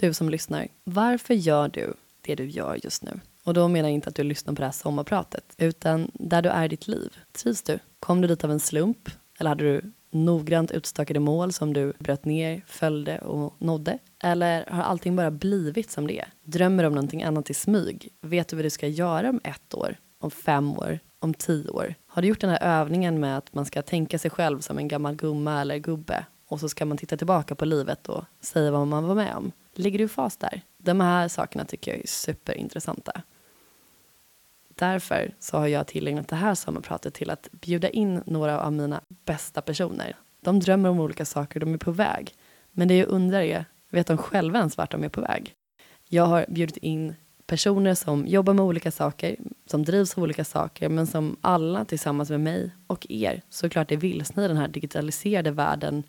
Du som lyssnar, varför gör du det du gör just nu? Och då menar jag inte att du lyssnar på det här sommarpratet, utan där du är i ditt liv. Trivs du? Kom du dit av en slump? Eller hade du noggrant utstakade mål som du bröt ner, följde och nådde? Eller har allting bara blivit som det är? Drömmer du om någonting annat i smyg? Vet du vad du ska göra om ett år, om fem år, om tio år? Har du gjort den här övningen med att man ska tänka sig själv som en gammal gumma eller gubbe och så ska man titta tillbaka på livet och säga vad man var med om? Ligger du i fas där? De här sakerna tycker jag är superintressanta. Därför så har jag tillägnat det här sommarpratet till att bjuda in några av mina bästa personer. De drömmer om olika saker, de är på väg. Men det jag undrar är, vet de själva ens vart de är på väg? Jag har bjudit in personer som jobbar med olika saker, som drivs av olika saker, men som alla tillsammans med mig och er såklart är vilsna i den här digitaliserade världen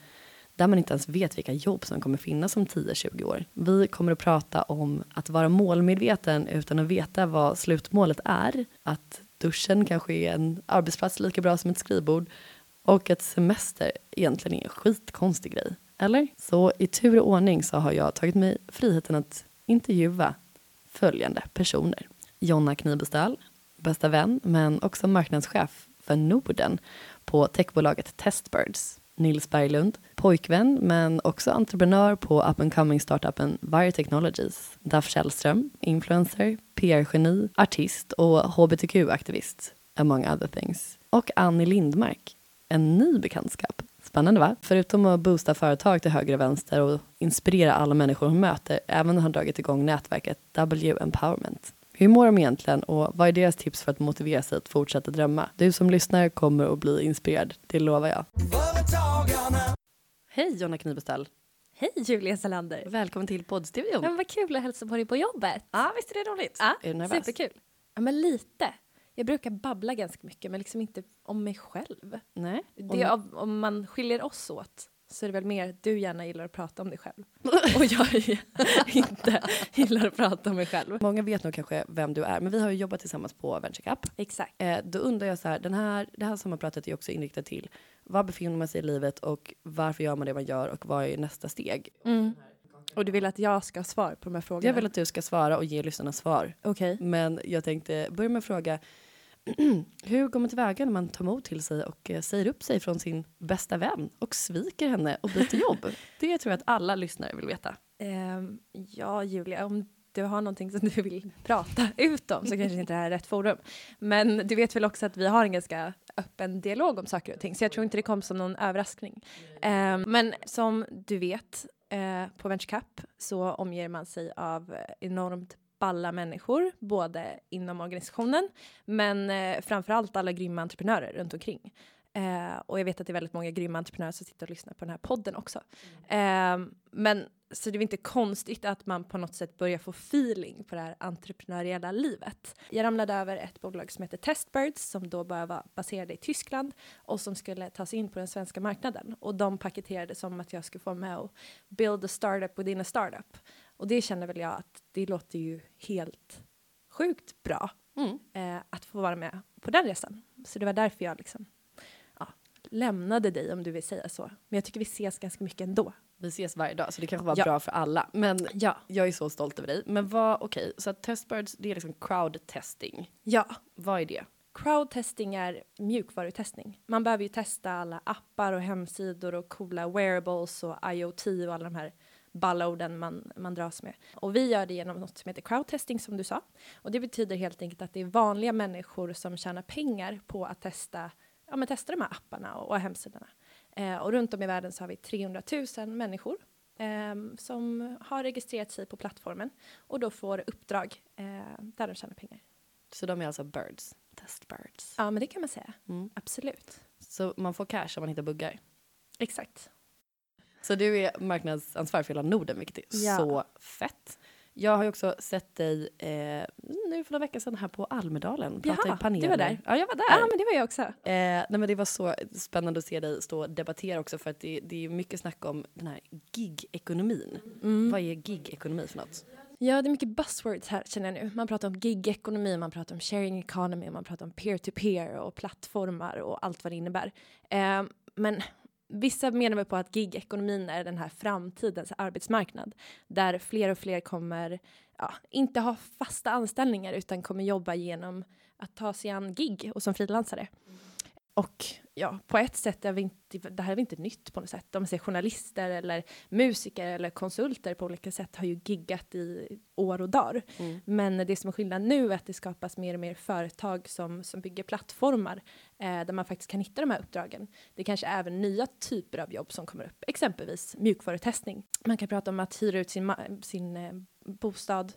där man inte ens vet vilka jobb som kommer finnas om 10-20 år. Vi kommer att prata om att vara målmedveten utan att veta vad slutmålet är. Att duschen kanske är en arbetsplats lika bra som ett skrivbord och att semester egentligen är en skitkonstig grej. Eller? Så i tur och ordning så har jag tagit mig friheten att intervjua följande personer. Jonna Knibestöl, bästa vän men också marknadschef för Norden på techbolaget Testbirds. Nils Berglund, pojkvän men också entreprenör på up and coming startupen Vire Technologies. Daff Källström, influencer, PR-geni, artist och hbtq-aktivist, among other things. Och Annie Lindmark, en ny bekantskap. Spännande va? Förutom att boosta företag till höger och vänster och inspirera alla människor hon möter, även har dragit igång nätverket W Empowerment. Hur mår de egentligen och vad är deras tips för att motivera sig att fortsätta drömma? Du som lyssnar kommer att bli inspirerad, det lovar jag. Hej Jonna Knibestall! Hej Julia Salander! Välkommen till poddstudion. Men vad kul att hälsa på dig på jobbet. Ja, visst är det roligt? Ja, Är du nervös? superkul. Ja, men lite. Jag brukar babbla ganska mycket, men liksom inte om mig själv. Nej. Det, av, om man skiljer oss åt så är det väl mer att du gärna gillar att prata om dig själv. Och jag inte gillar att prata om mig själv. Många vet nog kanske vem du är, men vi har ju jobbat tillsammans på Venture Cup. Exakt. Eh, då undrar jag så här, den här, det här sommarpratet är också inriktat till var befinner man sig i livet och varför gör man det man gör och vad är nästa steg? Mm. Och du vill att jag ska ha svar på de här frågorna? Jag vill att du ska svara och ge lyssnarna svar. Okej. Men jag tänkte börja med att fråga hur går man tillväga när man tar mod till sig och eh, säger upp sig från sin bästa vän och sviker henne och byter jobb? Det tror jag att alla lyssnare vill veta. Ehm, ja, Julia, om du har någonting som du vill prata ut om så kanske inte det här är rätt forum. Men du vet väl också att vi har en ganska öppen dialog om saker och ting, så jag tror inte det kom som någon överraskning. Ehm, men som du vet, eh, på Venture Cup så omger man sig av enormt balla människor, både inom organisationen, men eh, framförallt alla grymma entreprenörer runt omkring. Eh, och jag vet att det är väldigt många grymma entreprenörer som sitter och lyssnar på den här podden också. Eh, men så det är inte konstigt att man på något sätt börjar få feeling på det här entreprenöriella livet. Jag ramlade över ett bolag som heter Testbirds som då bara var baserade i Tyskland och som skulle ta sig in på den svenska marknaden. Och de paketerade som att jag skulle få med och build a startup within a startup. Och det känner väl jag att det låter ju helt sjukt bra Mm. eh, att få vara med på den resan. Så det var därför jag liksom ja, lämnade dig om du vill säga så. Men jag tycker vi ses ganska mycket ändå. Vi ses varje dag, så det kanske var Ja. bra för alla. Men Ja. jag är så stolt över dig. Men vad, okej, så att testbirds, det är liksom crowd testing. Ja, Vad är det? crowd testing är mjukvarutestning. Man behöver ju testa alla appar och hemsidor och coola wearables och IoT och alla de här balla orden man, man dras med. Och vi gör det genom något som heter crowd testing som du sa. Och det betyder helt enkelt att det är vanliga människor som tjänar pengar på att testa, ja, men testa de här apparna och, och hemsidorna. Eh, och runt om i världen så har vi 300 000 människor ehm, som har registrerat sig på plattformen och då får uppdrag eh, där de tjänar pengar. Så de är alltså birds, testbirds. Ja, men det kan man säga. Mm. Absolut. Så man får cash om man hittar buggar. Exakt. Så du är marknadsansvarig för hela Norden, vilket är Ja. så fett. Jag har ju också sett dig eh, nu för några veckor sedan här på Almedalen. prata Jaha, i paneler. du var där? Ja, jag var där. Ja, men det var jag också. Eh, nej, men det var så spännande att se dig stå och debattera också för att det, det är mycket snack om den här gig-ekonomin. Mm. Vad är gig-ekonomi för något? Ja, det är mycket buzzwords här känner jag nu. Man pratar om gig-ekonomi, man pratar om sharing economy, man pratar om peer-to-peer och plattformar och allt vad det innebär. Eh, men vissa menar väl på att gigekonomin är den här framtidens arbetsmarknad där fler och fler kommer ja, inte ha fasta anställningar utan kommer jobba genom att ta sig an gig och som frilansare. Mm. Och ja, på ett sätt är vi inte, det här är inte nytt på något sätt. Om man säger journalister eller musiker eller konsulter på olika sätt har ju giggat i år och dagar. Mm. Men det som är skillnad nu är att det skapas mer och mer företag som, som bygger plattformar eh, där man faktiskt kan hitta de här uppdragen. Det är kanske även nya typer av jobb som kommer upp, exempelvis mjukvarutestning. Man kan prata om att hyra ut sin, sin eh, bostad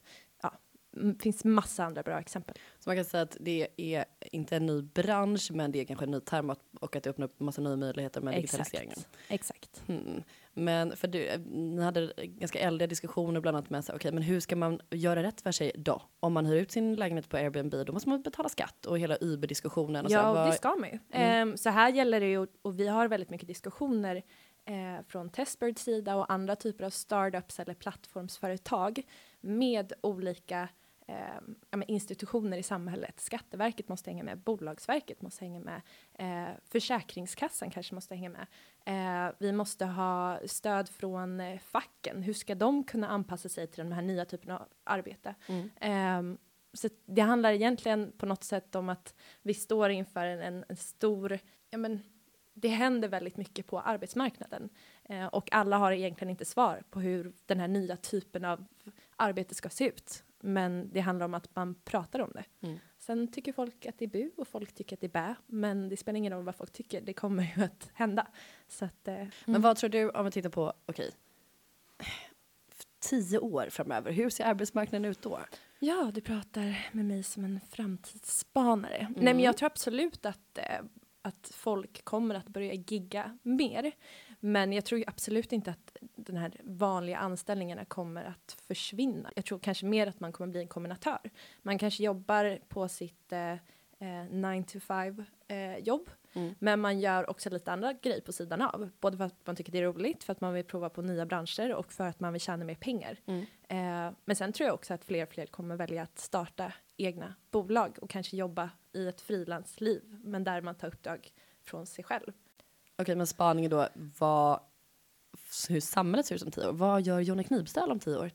finns massa andra bra exempel. Så man kan säga att det är inte en ny bransch, men det är kanske en ny term och att det öppnar upp massa nya möjligheter med digitaliseringen. Exakt. Mm. Men för du, ni hade ganska äldre diskussioner bland annat med sig, okay, men hur ska man göra rätt för sig då? Om man hyr ut sin lägenhet på Airbnb, då måste man betala skatt och hela Uber-diskussionen. Ja, så, vad... det ska man ju. Mm. Um, så här gäller det ju, och vi har väldigt mycket diskussioner eh, från Testbirds sida och andra typer av startups eller plattformsföretag med olika eh, institutioner i samhället. Skatteverket måste hänga med, Bolagsverket måste hänga med, eh, Försäkringskassan kanske måste hänga med. Eh, vi måste ha stöd från eh, facken. Hur ska de kunna anpassa sig till den här nya typen av arbete? Mm. Ehm, så det handlar egentligen på något sätt om att vi står inför en, en, en stor, ja men, det händer väldigt mycket på arbetsmarknaden eh, och alla har egentligen inte svar på hur den här nya typen av arbete ska se ut. Men det handlar om att man pratar om det. Mm. Sen tycker folk att det är bu och folk tycker att det är bä. Men det spelar ingen roll vad folk tycker, det kommer ju att hända. Så att, eh, mm. Men vad tror du, om vi tittar på, okej, okay, tio år framöver, hur ser arbetsmarknaden ut då? Ja, du pratar med mig som en framtidsspanare. Mm. Nej, men jag tror absolut att, eh, att folk kommer att börja gigga mer. Men jag tror absolut inte att den här vanliga anställningarna kommer att försvinna. Jag tror kanske mer att man kommer bli en kombinatör. Man kanske jobbar på sitt eh, 9 eh, to 5 eh, jobb. Mm. Men man gör också lite andra grejer på sidan av. Både för att man tycker det är roligt, för att man vill prova på nya branscher och för att man vill tjäna mer pengar. Mm. Eh, men sen tror jag också att fler och fler kommer välja att starta egna bolag och kanske jobba i ett frilansliv, men där man tar uppdrag från sig själv. Okej, men spaningen då, vad, hur samhället ser ut om tio år. Vad gör Johnny Knivstall om tio år?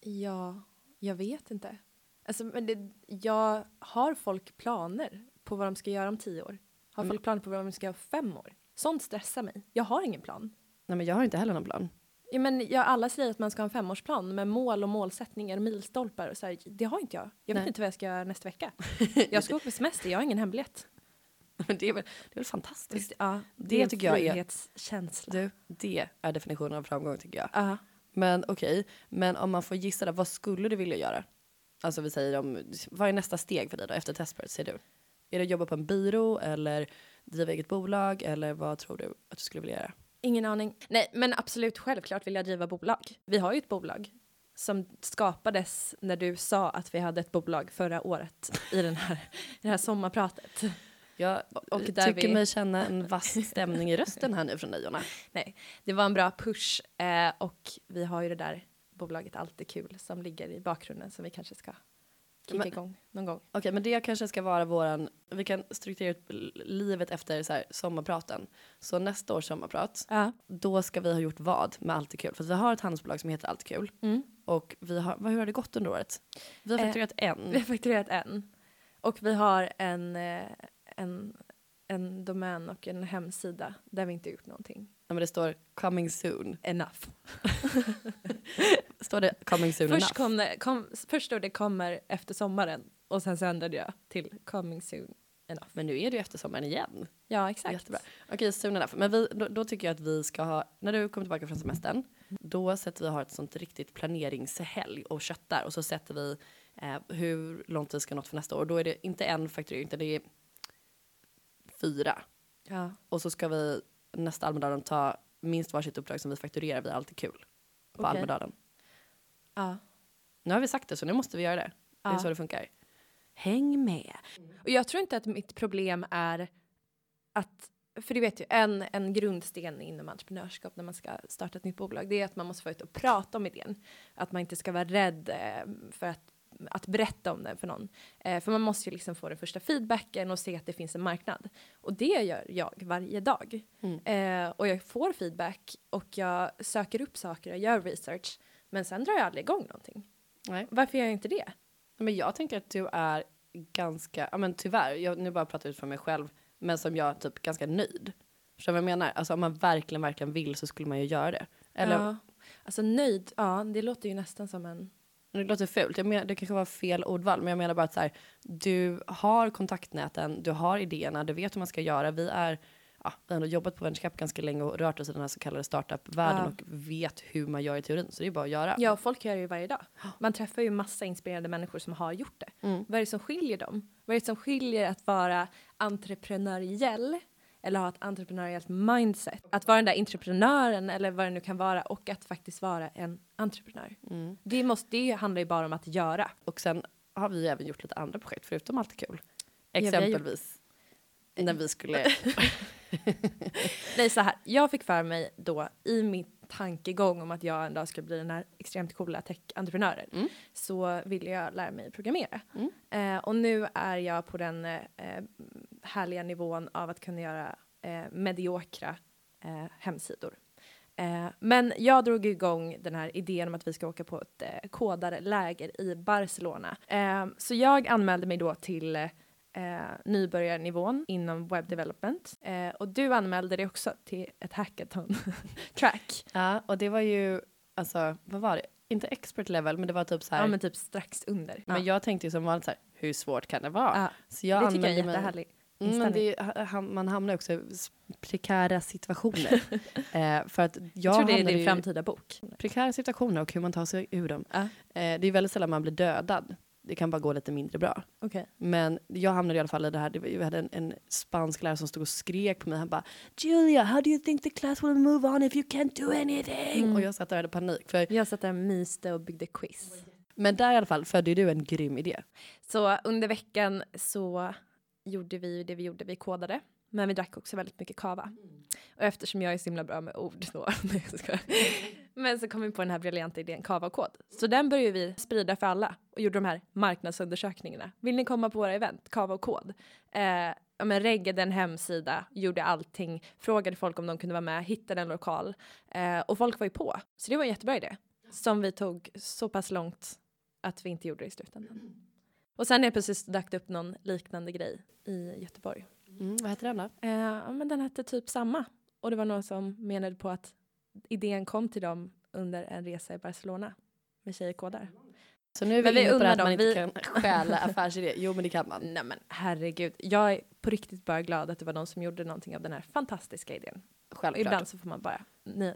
Ja, jag vet inte. Alltså, men det, jag har folk planer på vad de ska göra om tio år? Har mm. folk planer på vad de ska göra om fem år? Sånt stressar mig. Jag har ingen plan. Nej, men jag har inte heller någon plan. Ja, men jag, alla säger att man ska ha en femårsplan med mål och målsättningar och milstolpar. Och så här, det har inte jag. Jag vet Nej. inte vad jag ska göra nästa vecka. jag ska åka på semester, jag har ingen hembiljett. Det är väl, det är väl fantastiskt? Ja, det, det tycker jag är... Du, det är definitionen av framgång tycker jag. Uh. Men okej, okay, men om man får gissa då, vad skulle du vilja göra? Alltså vi säger om, vad är nästa steg för dig då efter Testbird, ser du? Är det att jobba på en byrå eller driva eget bolag eller vad tror du att du skulle vilja göra? Ingen aning. Nej, men absolut självklart vill jag driva bolag. Vi har ju ett bolag som skapades när du sa att vi hade ett bolag förra året i den här, i det här sommarpratet. Jag och tycker vi... mig känna en vass stämning i rösten här nu från dig, Jonna. Nej, det var en bra push eh, och vi har ju det där bolaget Allt kul som ligger i bakgrunden som vi kanske ska kicka men, igång någon gång. Okej, okay, men det kanske ska vara våran, vi kan strukturera ut livet efter så här, sommarpraten. Så nästa års sommarprat, uh. då ska vi ha gjort vad med Allt kul? För vi har ett handelsbolag som heter Allt kul. Mm. Och vi har, vad, hur har det gått under året? Vi har fakturerat eh, en. Vi har fakturerat en. Och vi har en eh, en, en domän och en hemsida där vi inte gjort någonting. Ja, men det står coming soon. Enough. står det coming soon först enough? Kom det, kom, först stod det kommer efter sommaren och sen så ändrade jag till coming soon enough. Men nu är det ju efter sommaren igen. Ja, exakt. Jättebra. Okej, soon enough. Men vi, då, då, tycker jag att vi ska ha, när du kommer tillbaka från semestern, då sätter vi ha ett sånt riktigt planeringshelg och köttar och så sätter vi eh, hur långt vi ska nå för nästa år. Då är det inte en fakturering, utan det är fyra. Ja. Och så ska vi nästa Almedalen ta minst varsitt uppdrag som vi fakturerar Vi är alltid kul. På okay. Almedalen. Ja. Nu har vi sagt det så nu måste vi göra det. Ja. Det är så det funkar. Häng med. Och jag tror inte att mitt problem är att för du vet ju, en, en grundsten inom entreprenörskap när man ska starta ett nytt bolag, det är att man måste få ut och prata om idén. Att man inte ska vara rädd eh, för att, att berätta om den för någon. Eh, för man måste ju liksom få den första feedbacken och se att det finns en marknad. Och det gör jag varje dag. Mm. Eh, och jag får feedback och jag söker upp saker och gör research. Men sen drar jag aldrig igång någonting. Nej. Varför gör jag inte det? Men jag tänker att du är ganska, ja men tyvärr, jag nu bara pratar ut för mig själv, men som jag typ ganska nöjd. Förstår du vad jag menar? Alltså om man verkligen, verkligen vill så skulle man ju göra det. Eller, Ja. Alltså nöjd, ja det låter ju nästan som en... det låter fult, jag menar, det kanske var fel ordval, men jag menar bara att så här, du har kontaktnäten, du har idéerna, du vet hur man ska göra. Vi är, ja, vi har ändå jobbat på Venture Cap ganska länge och rört oss i den här så kallade startup-världen Ja. och vet hur man gör i teorin, så det är bara att göra. Ja, folk gör det ju varje dag. Man träffar ju massa inspirerade människor som har gjort det. Mm. Vad är det som skiljer dem? Vad är det som skiljer att vara entreprenöriell eller ha ett entreprenöriellt mindset? Att vara den där entreprenören eller vad det nu kan vara och att faktiskt vara en entreprenör. Mm. Det, måste, det handlar ju bara om att göra. Och sen har vi även gjort lite andra projekt, förutom allt kul. Ja, vi Exempelvis när vi skulle Nej, så här. Jag fick för mig då i min tankegång om att jag en dag skulle bli den här extremt coola tech-entreprenören Mm. så ville jag lära mig programmera. Mm. Eh, och nu är jag på den eh, härliga nivån av att kunna göra eh, mediokra eh, hemsidor. Eh, men jag drog igång den här idén om att vi ska åka på ett eh, kodarläger i Barcelona. Eh, så jag anmälde mig då till eh, nybörjarnivån inom web development. Eh, och du anmälde dig också till ett hackathon track. Ja, och det var ju, alltså, vad var det? Inte expert level, men det var typ så här. Ja, men typ strax under. men ja. jag tänkte ju som vanligt så här, hur svårt kan det vara? Ja, Så jag det tycker jag är jättehärligt. Mm, men det, man hamnar också i prekära situationer. eh, för att jag, Jag tror det är din framtida bok. Prekära situationer och hur man tar sig ur dem. Ja. Eh, det är väldigt sällan man blir dödad. Det kan bara gå lite mindre bra. Okej. Men jag hamnade i alla fall i det här. Det var, vi hade en, en spansk lärare som stod och skrek på mig. Han bara Julia, how do you think the class will move on if you can't do anything? Mm. Och jag satt där och hade panik. För, Jag satt där och myste och byggde quiz. men där i alla fall födde du en grym idé. Så under veckan så gjorde vi det vi gjorde, vi kodade. Men vi drack också väldigt mycket kava. Och eftersom jag är så himla bra med ord då, nej jag skojar. Men så kom vi på den här briljanta idén kava-kod. Så den började vi sprida för alla och gjorde de här marknadsundersökningarna. Vill ni komma på våra event? Kava och kod. Eh, ja, men reggade en hemsida, gjorde allting, frågade folk om de kunde vara med, hittade en lokal. Eh, och folk var ju på. Så det var en jättebra idé. Som vi tog så pass långt att vi inte gjorde det i slutändan. Och sen är precis dök upp någon liknande grej i Göteborg. Mm, vad heter den då? Eh, men den hette typ samma. Och det var någon som menade på att idén kom till dem under en resa i Barcelona med tjejkodar. Så nu är vi vi inne på det att man inte vi- kan stjäla affärsidéer. Jo, men det kan man. Nej men herregud, jag är på riktigt bara glad att det var någon som gjorde någonting av den här fantastiska idén. Självklart. Ibland så får man bara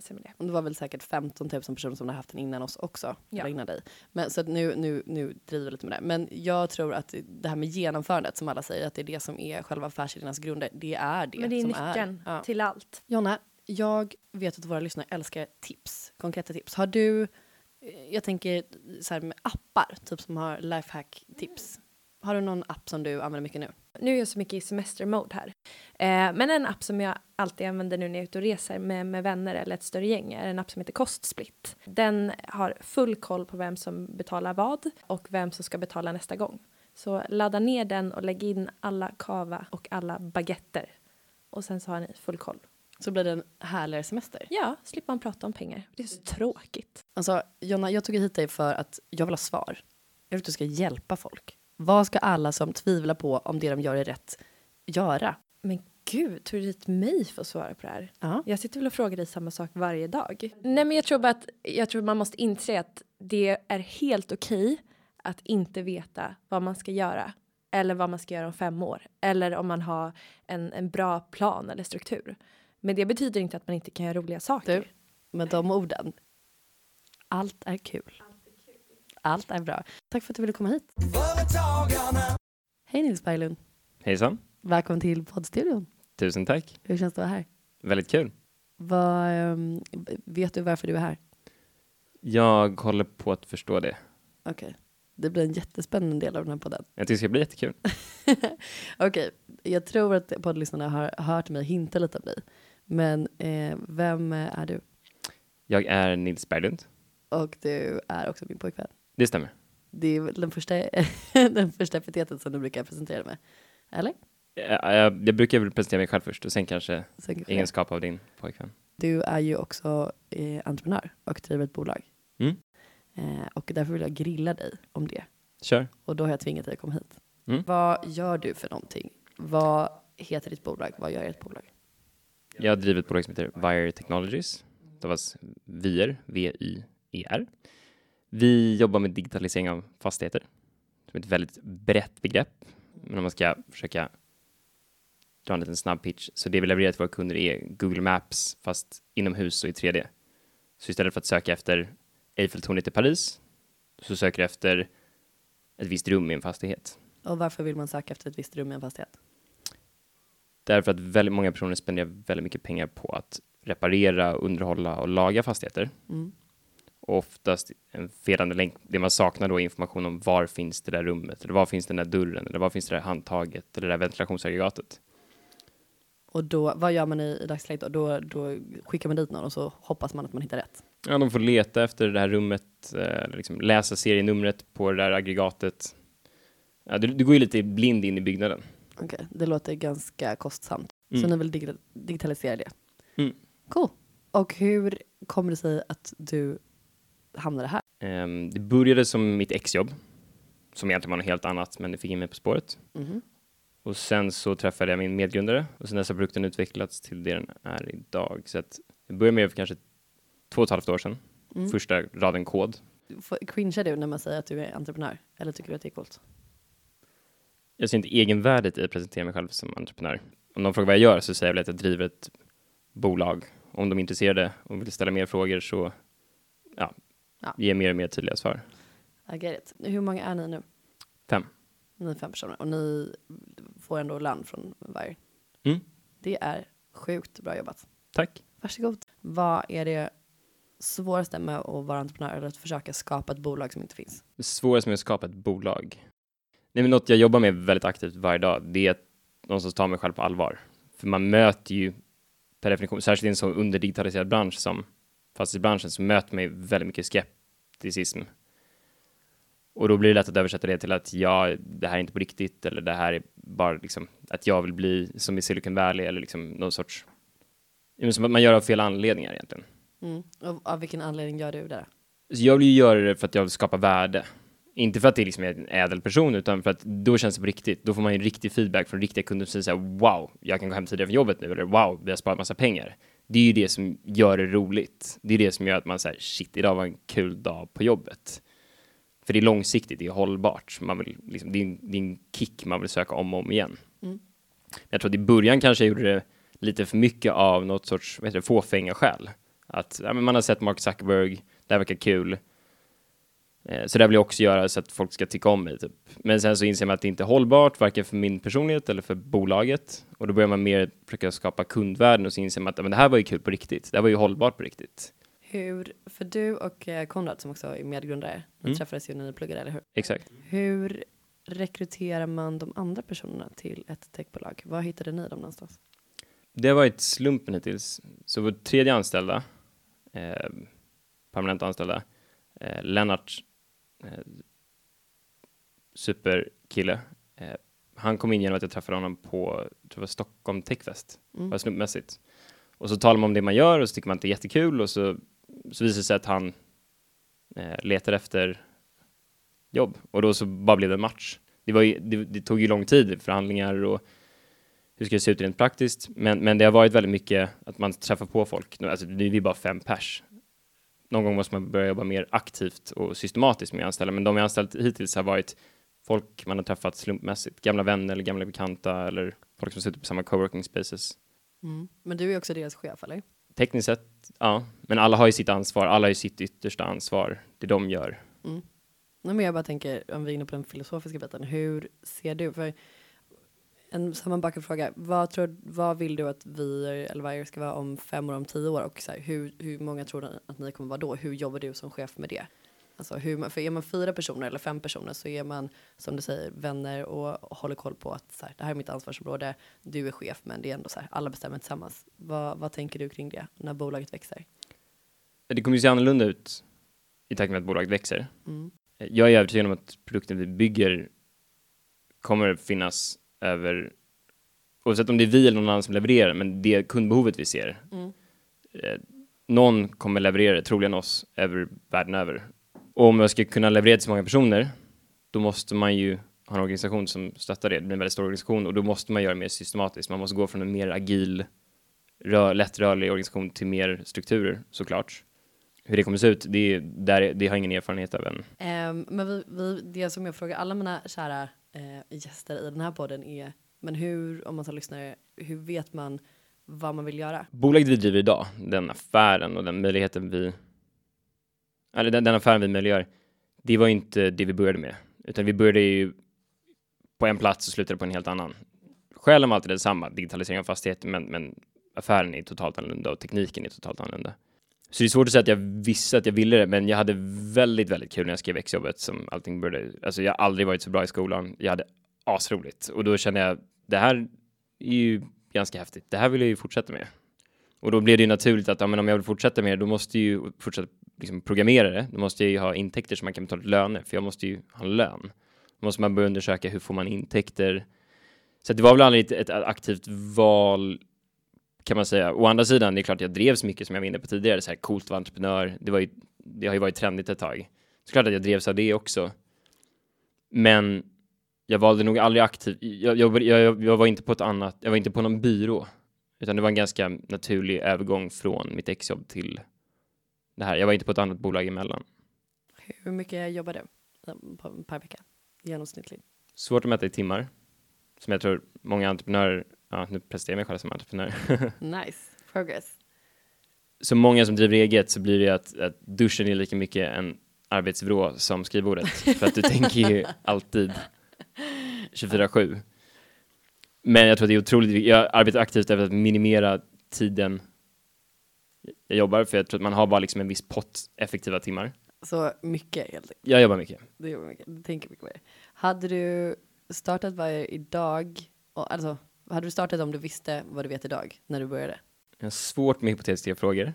sig med det. Och det var väl säkert 15 000 personer som har haft den innan oss också. Ja. Innan dig. Men, så att nu, nu, nu driver jag lite med det. Men jag tror att det här med genomförandet, som alla säger, att det är det som är själva affärsidéernas grunder. Det är det Men det är som nyckeln är. Ja. till allt. Jonna, jag vet att våra lyssnare älskar tips, konkreta tips. Har du, eh, jag tänker så här med appar, typ som har lifehack-tips. Har du någon app som du använder mycket nu? Nu är jag så mycket i semestermode här. Eh, men en app som jag alltid använder nu när jag är ute och reser med, med vänner eller ett större gäng är en app som heter Kostsplit. Den har full koll på vem som betalar vad och vem som ska betala nästa gång. Så ladda ner den och lägg in alla kava och alla baguetter. Och sen så har ni full koll. Så blir det en härligare semester. Ja, slipper man prata om pengar. Det är så tråkigt. Alltså, Jonna, jag tog hit dig för att jag vill ha svar. Jag vill att du ska hjälpa folk. Vad ska alla som tvivlar på om det de gör är rätt göra? Men gud, tog du hit mig för att svara på det här? Ja. Jag sitter väl och frågar dig samma sak varje dag. Nej, men jag tror bara att jag tror man måste inse att det är helt okej att inte veta vad man ska göra eller vad man ska göra om fem år eller om man har en, en bra plan eller struktur. Men det betyder inte att man inte kan göra roliga saker. Du, med de orden. Allt är kul. Allt är bra. Tack för att du ville komma hit. Hej Nils Berglund. Hejsan, Välkommen till poddstudion. tusen tack. Hur känns det att vara här? Väldigt kul. Vad, ehm, vet du varför du är här? Jag håller på att förstå det. Okej. Det blir en jättespännande del av den här podden. Jag tycker det ska bli jättekul. Okej, jag tror att poddlyssnarna har hört mig hinta lite om dig. Men eh, vem är du? Jag är Nils Berglund. Och du är också min pojkvän. Det stämmer. Det är väl den första, den första epitetet som du brukar presentera med. Eller? Jag, jag, jag brukar väl presentera mig själv först och sen kanske Sen kanske- egenskap av din pojkvän. Du är ju också eh, entreprenör och driver ett bolag. Mm. Eh, och därför vill jag grilla dig om det. Kör. Och då har jag tvingat dig att komma hit. Mm. Vad gör du för någonting? Vad heter ditt bolag? Vad gör ert bolag? Jag driver ett bolag som heter Wire Technologies. Det var VIR, V-Y-E-R. Vi jobbar med digitalisering av fastigheter. Som är ett väldigt brett begrepp. Men om man ska försöka dra en liten snabb pitch. Så det vi levererar till våra kunder är Google Maps fast inomhus och i 3D. Så istället för att söka efter Eiffeltornet i Paris så söker du efter ett visst rum i en fastighet. Och varför vill man söka efter ett visst rum i en fastighet? Därför att väldigt många personer spenderar väldigt mycket pengar på att reparera, underhålla och laga fastigheter. Mm. Oftast en felande länk. Det man saknar då är information om var finns det där rummet, eller var finns den där dörren, eller var finns det där handtaget, eller det där ventilationsaggregatet. Och då, vad gör man i, i dagsläget då? då? Skickar man dit någon och så hoppas man att man hittar rätt. Ja, de får leta efter det här rummet, eh, liksom läsa serienumret på det där aggregatet. Ja, du, du går ju lite blind in i byggnaden. Okej, det låter ganska kostsamt. Så Mm. ni vill dig- digitalisera det? Mm. Cool. Och hur kommer det sig att du hamnade här? Ehm, det började som mitt exjobb, som egentligen var något helt annat, men det fick in mig på spåret. Mhm. Och sen så träffade jag min medgrundare och sen dess har produkten utvecklats till det den är idag. Så att jag började med det för kanske två och ett halvt år sedan. Mm. Första raden kod. Cringear du när man säger att du är entreprenör? Eller tycker du att det är coolt? Jag ser inte egenvärdet i att presentera mig själv som entreprenör. Om de frågar vad jag gör så säger jag väl att jag driver ett bolag. Om de är intresserade och vill ställa mer frågor så ja, Ja. ge mer och mer tydliga svar. I get it. Hur många är ni nu? Fem. Ni är fem personer och ni får ändå lön från Wire. Mm. Det är sjukt bra jobbat. Tack. Varsågod. Vad är det svåraste med att vara entreprenör eller att försöka skapa ett bolag som inte finns? Det svåraste med att skapa ett bolag. Nej, men något jag jobbar med väldigt aktivt varje dag, det är att någonstans ta mig själv på allvar. För man möter ju per definition, särskilt i en så underdigitaliserad bransch som fastighetsbranschen, så möter ju väldigt mycket skepticism. Och då blir det lätt att översätta det till att ja, det här är inte på riktigt, eller det här är bara liksom att jag vill bli som i Silicon Valley, eller liksom någon sorts, som att man gör av fel anledningar egentligen. Mm. Och av vilken anledning gör du det? Så jag vill ju göra det för att jag vill skapa värde. Inte för att det liksom är en ädel person, utan för att då känns det på riktigt. Då får man ju riktig feedback från riktiga kunder som säger så här, wow, jag kan gå hem tidigare från jobbet nu, eller wow, vi har sparat massa pengar. Det är ju det som gör det roligt. Det är det som gör att man säger, shit, idag var en kul dag på jobbet. För det är långsiktigt, det är hållbart. Man vill, liksom, det, är en, det är en kick man vill söka om och om igen. Mm. Jag tror att i början kanske jag gjorde det lite för mycket av något sorts vad heter det, fåfänga skäl. Att ja, man har sett Mark Zuckerberg, det här verkar kul. Eh, Så det vill jag också göra så att folk ska tycka om mig. Typ. Men sen så inser man att det inte är hållbart, varken för min personlighet eller för bolaget. Och då börjar man mer försöka skapa kundvärden och så inser man att men det här var ju kul på riktigt. Det här var ju hållbart på riktigt. Hur, för du och eh, Konrad som också är medgrundare, ni Mm. träffades ju när ni pluggade, eller hur? Exakt. Hur rekryterar man de andra personerna till ett techbolag? Var hittade ni dem någonstans? Det har varit slumpen hittills. Så vår tredje anställda, eh, permanent anställda, eh, Lennart, superkille. Eh, han kom in genom att jag träffade honom på jag tror var Stockholm Techfest, Mm. bara slumpmässigt. Och så talar man om det man gör och så tycker man att det är jättekul och så, så visar det sig att han eh, letar efter jobb och då så bara blev det en match. Det, var ju, det, det tog ju lång tid, förhandlingar och hur ska det se ut rent praktiskt? Men, men det har varit väldigt mycket att man träffar på folk. Alltså, nu är vi bara fem pers. Någon gång måste man börja jobba mer aktivt och systematiskt med att anställa, men de jag anställt hittills har varit folk man har träffat slumpmässigt, gamla vänner eller gamla bekanta eller folk som sitter på samma coworking spaces. Mm. Men du är också deras chef, eller? Tekniskt sett, ja, men alla har ju sitt ansvar, alla har ju sitt yttersta ansvar, det de gör. Mm. Nej, men jag bara tänker, om vi är inne på den filosofiska biten, hur ser du, för en sammanbackad fråga, vad, tror, vad vill du att vi eller Wire ska vara om fem år, om tio år och så här, hur, hur många tror du att ni kommer vara då? Hur jobbar du som chef med det? Alltså hur man, för är man fyra personer eller fem personer så är man som du säger vänner och, och håller koll på att så här, det här är mitt ansvarsområde. Du är chef, men det är ändå så här, alla bestämmer tillsammans. Vad, vad tänker du kring det när bolaget växer? Det kommer ju se annorlunda ut i takt med att bolaget växer. Mm. Jag är övertygad om att produkten vi bygger kommer finnas över, oavsett om det är vi eller någon annan som levererar, men det kundbehovet vi ser. Mm. Eh, någon kommer leverera det, troligen oss, över världen över. Och om jag ska kunna leverera till så många personer, då måste man ju ha en organisation som stöttar det. Det blir en väldigt stor organisation och då måste man göra det mer systematiskt. Man måste gå från en mer agil, rör, lättrörlig organisation till mer strukturer såklart. Hur det kommer se ut, det, där, det har jag ingen erfarenhet av än. Ehm, men vi, vi, det som jag frågar alla mina kära eh, gäster i den här podden är, men hur, om man tar lyssnare, hur vet man vad man vill göra? Bolaget vi driver idag, den affären och den möjligheten vi, eller den, den affären vi möjliggör, det var inte det vi började med, utan vi började ju på en plats och slutade på en helt annan. Skälen var alltid densamma, digitalisering av fastigheter, men, men affären är totalt annorlunda och tekniken är totalt annorlunda. Så det är svårt att säga att jag visste att jag ville det, men jag hade väldigt, väldigt kul när jag skrev exjobbet som allting började. Alltså jag har aldrig varit så bra i skolan. Jag hade asroligt och då kände jag det här är ju ganska häftigt. Det här vill jag ju fortsätta med. Och då blev det ju naturligt att ja, men om jag vill fortsätta med det, då måste jag ju fortsätta liksom, programmera det. Då måste jag ju ha intäkter som man kan betala löner, för jag måste ju ha en lön. Då måste man börja undersöka hur får man intäkter. Så det var väl aldrig ett, ett aktivt val kan man säga. Å andra sidan, det är klart jag drevs mycket som jag var inne på tidigare, så här coolt vara entreprenör. Det, var ju, det har ju varit trendigt ett tag. Så klart att jag drevs av det också. Men jag valde nog aldrig aktivt. Jag, jag, jag, jag, var inte på ett annat, jag var inte på någon byrå, utan det var en ganska naturlig övergång från mitt exjobb till det här. Jag var inte på ett annat bolag emellan. Hur mycket jobbar du per, per vecka genomsnittligt? Svårt att mäta i timmar, som jag tror många entreprenörer ja, nu presterar jag mig själv som entreprenör. nice, progress. Så många som driver eget så blir det att, att duschen är lika mycket en arbetsvrå som skrivbordet. För att du tänker ju alltid 24-7. Men jag tror att det är otroligt Jag arbetar aktivt för att minimera tiden jag jobbar, för jag tror att man har bara liksom en viss pott effektiva timmar. Så mycket helt enkelt? Jag jobbar mycket. Du jobbar mycket, du tänker mycket mer. Hade du startat varje idag, och, alltså hade du startat om du visste vad du vet idag när du började? Jag har svårt med hypotetiska frågor.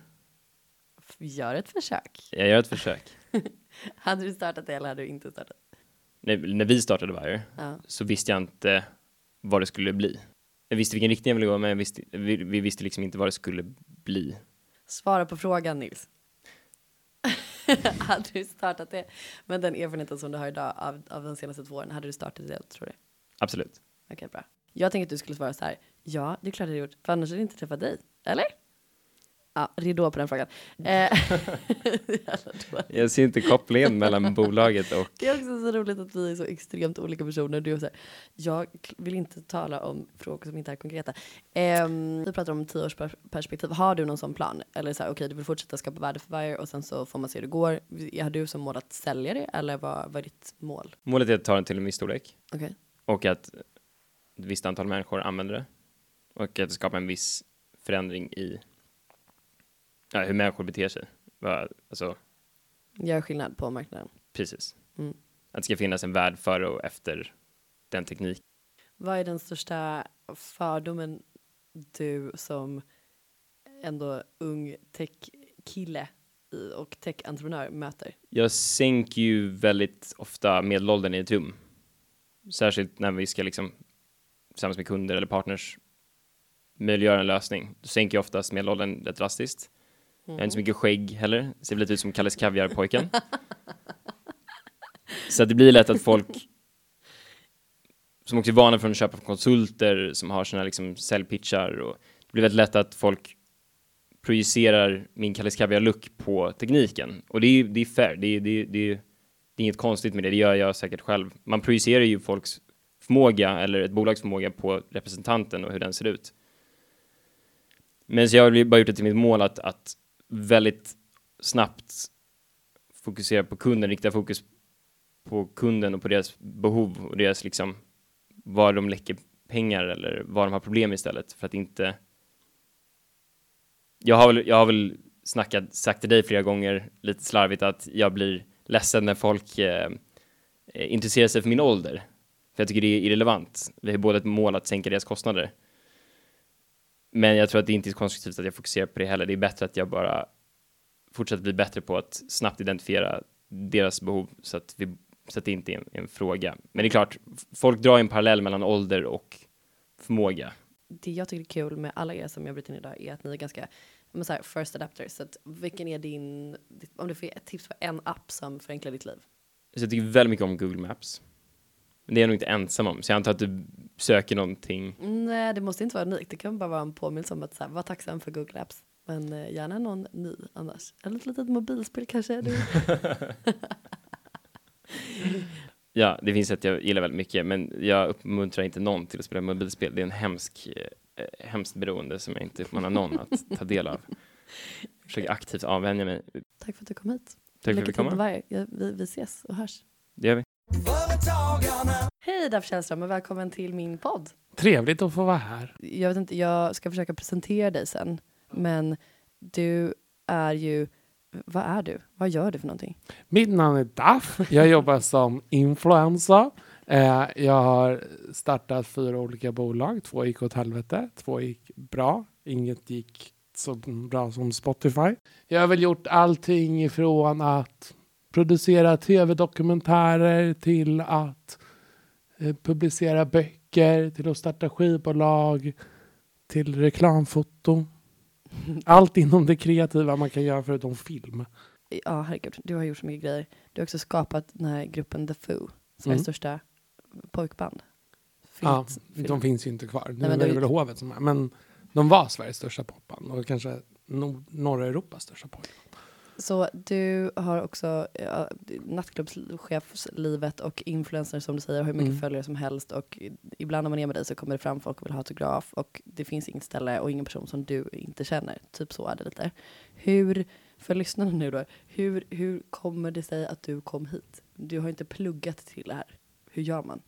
Gör ett försök. Jag gör ett försök. hade du startat det eller hade du inte startat? När, när vi startade Wire ja. så visste jag inte vad det skulle bli. Jag visste vilken riktning jag ville gå, men visste, vi, vi, visste liksom inte vad det skulle bli. Svara på frågan Nils. hade du startat det med den erfarenheten som du har idag av, av de senaste två åren, hade du startat det tror du? Absolut. Okej, okay, bra. Jag tänkte att du skulle svara så här. Ja, det är klart jag gjort. För annars hade jag inte träffat dig. Eller? Ja, ridå på den frågan. Eh, jag ser inte kopplingen mellan bolaget och... Det är också så roligt att vi är så extremt olika personer. Du är så här, jag vill inte tala om frågor som inte är konkreta. Eh, vi pratar om tioårsperspektiv. Har du någon sån plan? Eller så här, okej, okay, du vill fortsätta skapa värde för varje och sen så får man se hur det går. Har du som mål att sälja det eller vad, vad är ditt mål? Målet är att ta den till en viss storlek. Okay. Och att ett visst antal människor använder det och att det skapar en viss förändring i ja, hur människor beter sig. Alltså, Gör skillnad på marknaden. Precis. Mm. Att det ska finnas en värld före och efter den teknik. Vad är den största fördomen du som ändå ung tech-kille och tech-entreprenör möter? Jag sänker ju väldigt ofta medelåldern i ett rum. Särskilt när vi ska liksom tillsammans med kunder eller partners möjliggöra en lösning. Då sänker jag oftast medelåldern rätt drastiskt. Mm. Jag har inte så mycket skägg heller, ser lite ut som Kalles Kaviar-pojken. så det blir lätt att folk som också är vana från att köpa konsulter som har sina liksom säljpitchar och det blir väldigt lätt att folk projicerar min Kalles Kaviar-look på tekniken och det är, det är fair, det är, det, är, det, är, det är inget konstigt med det, det gör jag säkert själv. Man projicerar ju folks förmåga eller ett bolags förmåga på representanten och hur den ser ut. Men så jag har bara gjort det till mitt mål att, att väldigt snabbt fokusera på kunden, rikta fokus på kunden och på deras behov och deras liksom var de läcker pengar eller var de har problem istället för att inte jag har väl, jag har väl snackat, sagt till dig flera gånger lite slarvigt att jag blir ledsen när folk eh, eh intresserar sig för min ålder. För jag tycker det är irrelevant. Vi har båda ett mål att sänka deras kostnader. Men jag tror att det inte är konstruktivt att jag fokuserar på det heller. Det är bättre att jag bara fortsätter bli bättre på att snabbt identifiera deras behov så att, vi, så att det inte är en, en fråga. Men det är klart, folk drar en parallell mellan ålder och förmåga. Det jag tycker är kul med alla er som jag bryter in idag är att ni är ganska men så här, first adapters. Så att vilken är din, om du får ett tips på en app som förenklar ditt liv? Så jag tycker väldigt mycket om Google Maps. Men det är jag nog inte ensam om, så jag antar att du söker någonting. Nej, det måste inte vara unikt. Det kan bara vara en påminnelse om att så här, vara tacksam för Google Apps. Men eh, gärna någon ny annars. Eller ett litet mobilspel kanske. Ja, det finns ett jag gillar väldigt mycket, men jag uppmuntrar inte någon till att spela mobilspel. Det är en hemsk, eh, hemskt beroende som jag inte uppmanar någon att ta del av. Jag försöker aktivt avvänja mig. Tack för att du kom hit. Tack för att du kom. vi, vi ses och hörs. Det gör vi. Företagarna. Hej Daf Källström och välkommen till min podd. Trevligt att få vara här. Jag vet inte, jag ska försöka presentera dig sen. Men du är ju, vad är du? Vad gör du för någonting? Mitt namn är Daff. Jag jobbar som influencer. Eh, jag har startat fyra olika bolag. Två gick åt helvete, två gick bra. Inget gick så bra som Spotify. Jag har väl gjort allting ifrån att producera tv-dokumentärer till att eh, publicera böcker, till att starta skivbolag, till reklamfoto. Allt inom det kreativa man kan göra förutom film. Ja, herregud, du har gjort så mycket grejer. Du har också skapat den här gruppen The Foo, Sveriges Mm. största pojkband. Ja, Film- de finns ju inte kvar. Nu Nej, men är det de- väl Hovet som är. Men de var Sveriges största popband och kanske nord- norra Europas största popband. Så du har också ja, nattklubbschefslivet och influencer som du säger, hur mycket Mm. följare som helst och ibland när man är med dig så kommer det fram folk och vill ha autograf och det finns inget ställe och ingen person som du inte känner. Typ så är det lite. Hur, för lyssnarna nu då, hur, hur kommer det sig att du kom hit? Du har inte pluggat till det här. Hur gör man?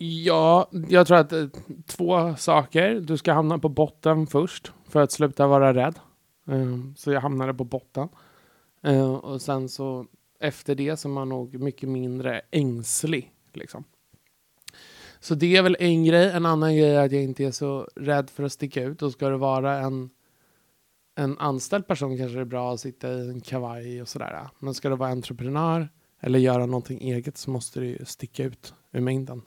Ja, jag tror att eh, två saker. Du ska hamna på botten först för att sluta vara rädd. Ehm, så jag hamnade på botten. Ehm, och sen så efter det så är man nog mycket mindre ängslig. Liksom. Så det är väl en grej. En annan grej är att jag inte är så rädd för att sticka ut. Och ska det vara en, en anställd person kanske det är bra att sitta i en kavaj och sådär. Men ska det vara entreprenör eller göra någonting eget så måste det ju sticka ut ur mängden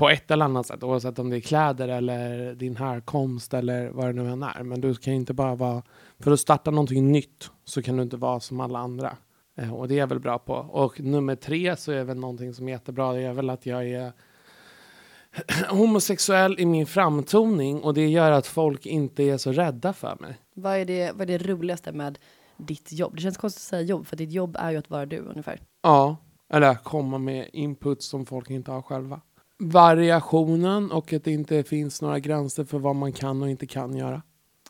på ett eller annat sätt, oavsett om det är kläder eller din härkomst eller vad det nu än är. Men du kan inte bara vara, för att starta någonting nytt så kan du inte vara som alla andra. Eh, och det är jag väl bra på. Och nummer tre så är väl någonting som är jättebra, det är väl att jag är homosexuell i min framtoning och det gör att folk inte är så rädda för mig. Vad är, det, vad är det roligaste med ditt jobb? Det känns konstigt att säga jobb, för ditt jobb är ju att vara du ungefär. Ja, eller komma med input som folk inte har själva. Variationen och att det inte finns några gränser för vad man kan och inte kan göra.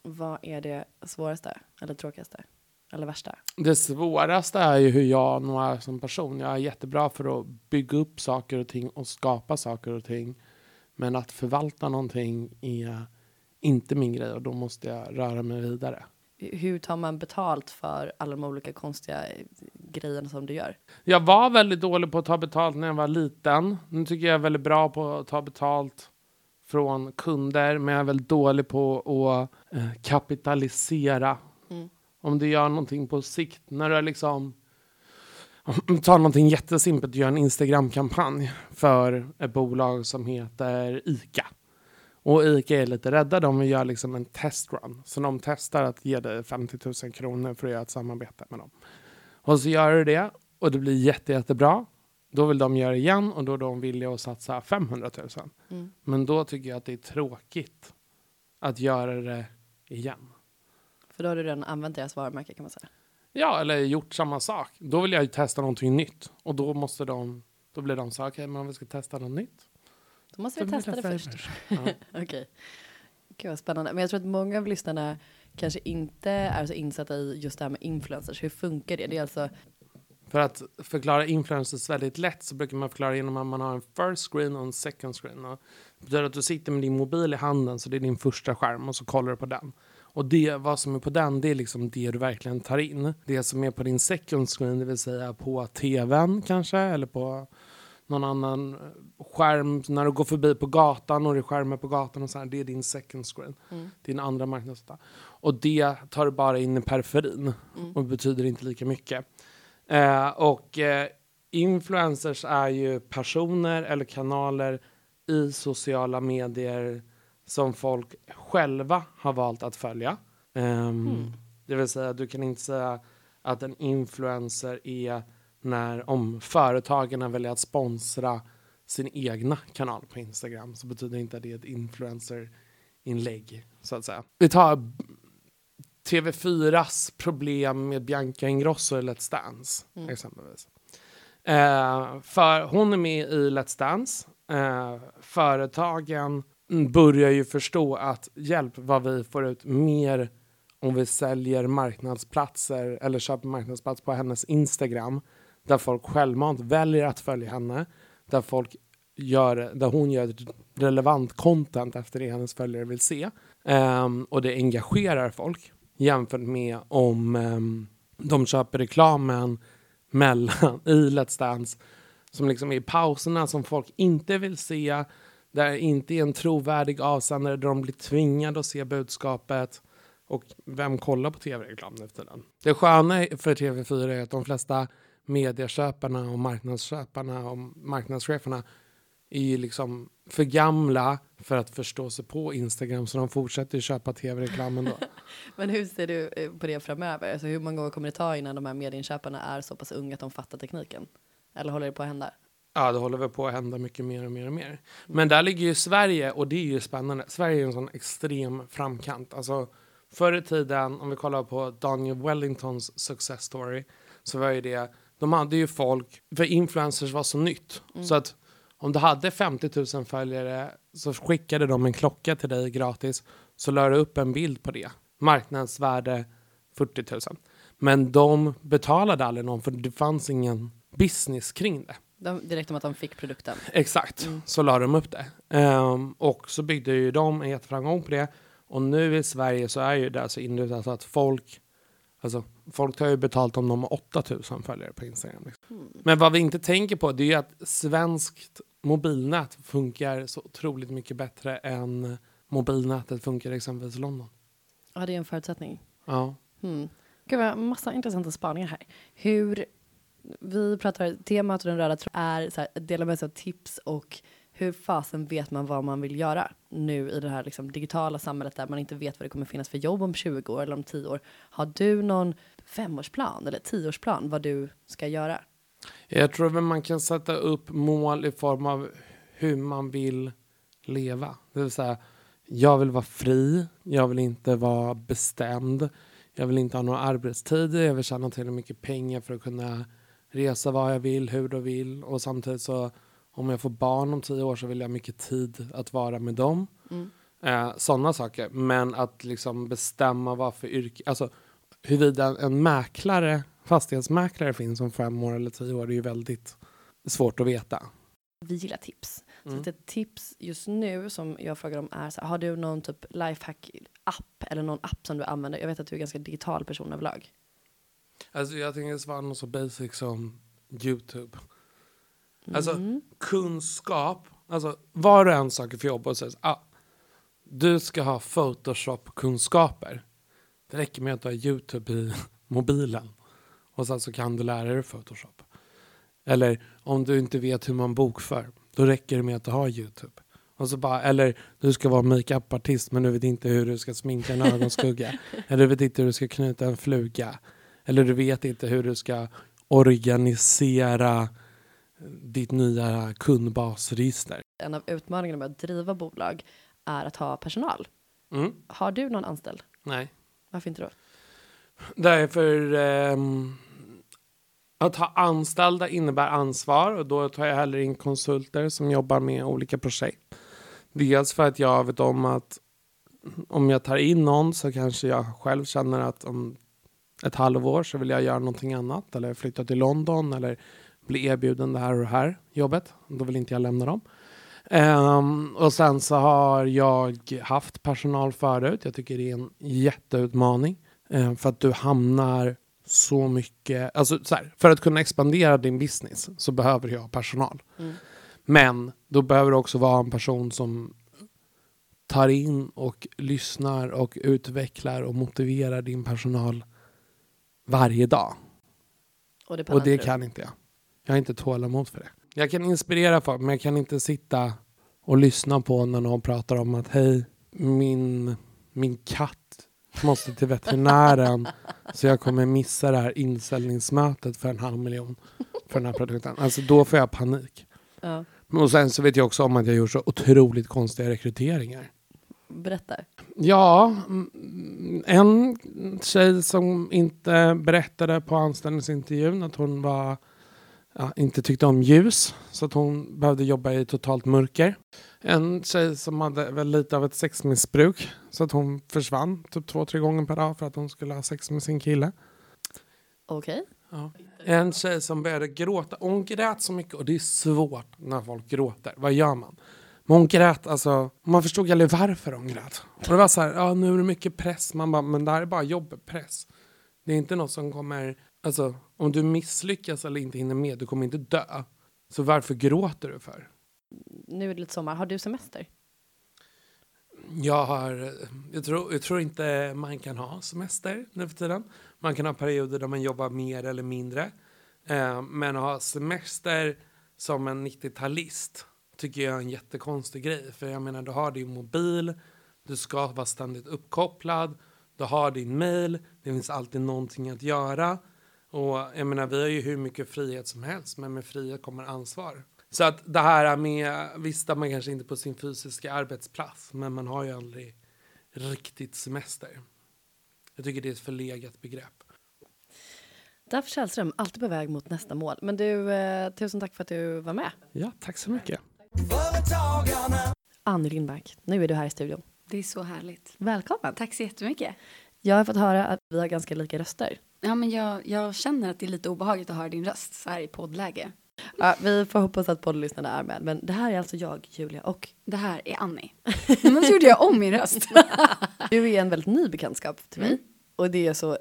Vad är det svåraste, eller tråkigaste, eller värsta? Det svåraste är ju hur jag nog är som person. Jag är jättebra för att bygga upp saker och ting och skapa saker och ting. Men att förvalta någonting är inte min grej och då måste jag röra mig vidare. Hur tar man betalt för alla de olika konstiga grejerna som du gör? Jag var väldigt dålig på att ta betalt när jag var liten. Nu tycker jag är väldigt bra på att ta betalt från kunder, men jag är väldigt dålig på att eh, kapitalisera. Mm. Om du gör någonting på sikt, när du är liksom tar någonting jättesimpelt, du gör en Instagram-kampanj för ett bolag som heter ICA. Och ICA är lite rädda, de gör liksom en testrun. Så de testar att ge dig 50 000 kronor för att göra ett samarbete med dem. Och så gör du det och det blir jätte, jättebra. Då vill de göra igen och då är de villiga att satsa 500 000. Mm. Men då tycker jag att det är tråkigt att göra det igen. För då har du redan använt deras varumärke kan man säga. Ja, eller gjort samma sak. Då vill jag ju testa någonting nytt. Och då måste de, då blir de så okej, men om vi ska testa något nytt. Då måste vi testa det först. Ja. Okej. Gud vad spännande. Men jag tror att många av lyssnarna kanske inte är så insatta i just det här med influencers. Hur funkar det? Det är alltså, För att förklara influencers väldigt lätt så brukar man förklara genom att man har en first screen och en second screen. Och det betyder att du sitter med din mobil i handen så det är din första skärm och så kollar du på den. Och det, vad som är på den, det är liksom det du verkligen tar in. Det som är på din second screen, det vill säga på tvn kanske, eller på någon annan skärm när du går förbi på gatan och det är skärmar på gatan och så här, det är din second screen. Mm. Din andra marknadsyta. Och det tar du bara in i periferin Mm. och betyder inte lika mycket. Eh, och eh, influencers är ju personer eller kanaler i sociala medier som folk själva har valt att följa. Ehm, Mm. Det vill säga, du kan inte säga att en influencer är när om företagen väljer att sponsra sin egna kanal på Instagram så betyder inte det ett influencer-inlägg så att säga. Vi tar TV4s problem med Bianca Ingrosso i Let's Dance Mm. exempelvis. Eh, för hon är med i Let's Dance. Eh, företagen börjar ju förstå att hjälp vad vi får ut mer om vi säljer marknadsplatser eller köper marknadsplats på hennes Instagram där folk självmant väljer att följa henne där folk gör, där hon gör relevant content efter det hennes följare vill se Um, och det engagerar folk jämfört med om um, de köper reklamen mellan i Let's Dance som liksom är i pauserna som folk inte vill se där det inte är en trovärdig avsändare där de blir tvingade att se budskapet och vem kollar på tv-reklam nu för tiden? Det sköna för TV4 är att de flesta medieköparna och marknadsköparna och marknadscheferna är ju liksom för gamla för att förstå sig på Instagram så de fortsätter köpa tv-reklam ändå. Men hur ser du eh, på det framöver? Alltså hur många år kommer det ta innan de här medieinköparna är så pass unga att de fattar tekniken? Eller håller det på att hända? Ja, det håller väl på att hända mycket mer och mer och mer. Men där ligger ju Sverige och det är ju spännande. Sverige är en sån extrem framkant. Alltså förr i tiden, om vi kollar på Daniel Wellingtons success story, så var ju det, de hade ju folk, för influencers var så nytt. Så att om du hade 50 000 följare så skickade de en klocka till dig gratis, så la du upp en bild på det. Marknadsvärde 40 000. Men de betalade aldrig någon för det fanns ingen business kring det. De, direkt om att de fick produkten. Exakt, Mm. så la de upp det. Ehm, och så byggde ju de en jätteframgång på det. Och nu i Sverige så är ju det alltså inrutat att folk, alltså folk tar ju betalt om de har 8000 följare på Instagram. Liksom. Mm. Men vad vi inte tänker på det är ju att svenskt mobilnät funkar så otroligt mycket bättre än mobilnätet funkar exempelvis i London. Ja, det är en förutsättning. Ja. Hmm. Gud, har massa intressanta spaningar här. Hur, vi pratar, temat och den röda tråden är så här, dela med sig av tips och hur fasen vet man vad man vill göra nu i det här liksom, digitala samhället där man inte vet vad det kommer finnas för jobb om 20 år eller om 10 år. Har du någon femårsplan eller tioårsplan vad du ska göra? Jag tror att man kan sätta upp mål i form av hur man vill leva. Det vill säga, jag vill vara fri, jag vill inte vara bestämd, jag vill inte ha några arbetstider, jag vill tjäna tillräckligt mycket pengar för att kunna resa vad jag vill, hur jag vill och samtidigt så om jag får barn om tio år så vill jag ha mycket tid att vara med dem. Mm. Eh, Sådana saker. Men att liksom bestämma vad för yrke, alltså huruvida en mäklare, fastighetsmäklare finns om fem år eller tio år är ju väldigt svårt att veta. Vi gillar tips. Mm. Så ett tips just nu som jag frågar om är så här, har du någon typ lifehack-app eller någon app som du använder? Jag vet att du är ganska digital person överlag. Alltså jag tänker svara något så basic som YouTube. Alltså Mm. kunskap, alltså var och en söker för jobb och säger ah, du ska ha Photoshop-kunskaper. Det räcker med att du har YouTube i mobilen och sen så kan du lära dig Photoshop. Eller om du inte vet hur man bokför, då räcker det med att du har YouTube. Och så bara, eller du ska vara makeupartist men du vet inte hur du ska sminka en ögonskugga. eller du vet inte hur du ska knyta en fluga. Eller du vet inte hur du ska organisera ditt nya kundbasregister. En av utmaningarna med att driva bolag är att ha personal. Mm. Har du någon anställd? Nej. Varför inte då? Därför ehm, att ha anställda innebär ansvar och då tar jag heller in konsulter som jobbar med olika projekt. Dels för att jag vet om att om jag tar in någon så kanske jag själv känner att om ett halvår så vill jag göra någonting annat eller flytta till London eller bli erbjuden det här och det här jobbet. Då vill inte jag lämna dem. Ehm, och sen så har jag haft personal förut. Jag tycker det är en jätteutmaning. Ehm, för att du hamnar så mycket... Alltså så här, för att kunna expandera din business så behöver jag personal. Mm. Men då behöver du också vara en person som tar in och lyssnar och utvecklar och motiverar din personal varje dag. Och det, Och det kan inte jag. Jag har inte tålamod för det. Jag kan inspirera folk, men jag kan inte sitta och lyssna på när någon pratar om att hej, min, min katt måste till veterinären så jag kommer missa det här inställningsmötet för en halv miljon för den här produkten. Alltså då får jag panik. Ja. Och sen så vet jag också om att jag gjort så otroligt konstiga rekryteringar. Berätta. Ja, mm, en tjej som inte berättade på anställningsintervjun att hon var, ja, inte tyckte om ljus, så att hon behövde jobba i totalt mörker. En tjej som hade väl lite av ett sexmissbruk, så att hon försvann typ två, tre gånger per dag för att hon skulle ha sex med sin kille. Okej. Ja. En tjej som började gråta. Hon grät så mycket och det är svårt när folk gråter. Vad gör man? Men hon grät, alltså, man förstod aldrig varför hon grät. Och det var så här, ja nu är det mycket press. Man bara, men det här är bara jobbpress. Det är inte något som kommer, alltså om du misslyckas eller inte hinner med, du kommer inte dö. Så varför gråter du för? Nu är det lite sommar. Har du semester? Jag, har, jag, tror, jag tror inte man kan ha semester nu för tiden. Man kan ha perioder där man jobbar mer eller mindre. Eh, men att ha semester som en 90-talist tycker jag är en jättekonstig grej. För jag menar, du har din mobil, du ska vara ständigt uppkopplad, du har din mail, det finns alltid någonting att göra. Och jag menar, vi har ju hur mycket frihet som helst, men med frihet kommer ansvar. Så att det här med, visst är man kanske inte på sin fysiska arbetsplats, men man har ju aldrig riktigt semester. Jag tycker det är ett förlegat begrepp. Därför Källström, alltid på väg mot nästa mål. Men du, eh, tusen tack för att du var med. Ja, tack så mycket. Annie Lindmark, nu är du här i studion. Det är så härligt. Välkommen. Tack så jättemycket. Jag har fått höra att vi har ganska lika röster. Ja, men jag, jag känner att det är lite obehagligt att höra din röst så här i poddläge. Ja, vi får hoppas att poddlyssnarna är med. Men det här är alltså jag, Julia, och Det här är Annie. Men så gjorde jag om min röst. du är en väldigt ny bekantskap till mig. Mm. Och det är jag så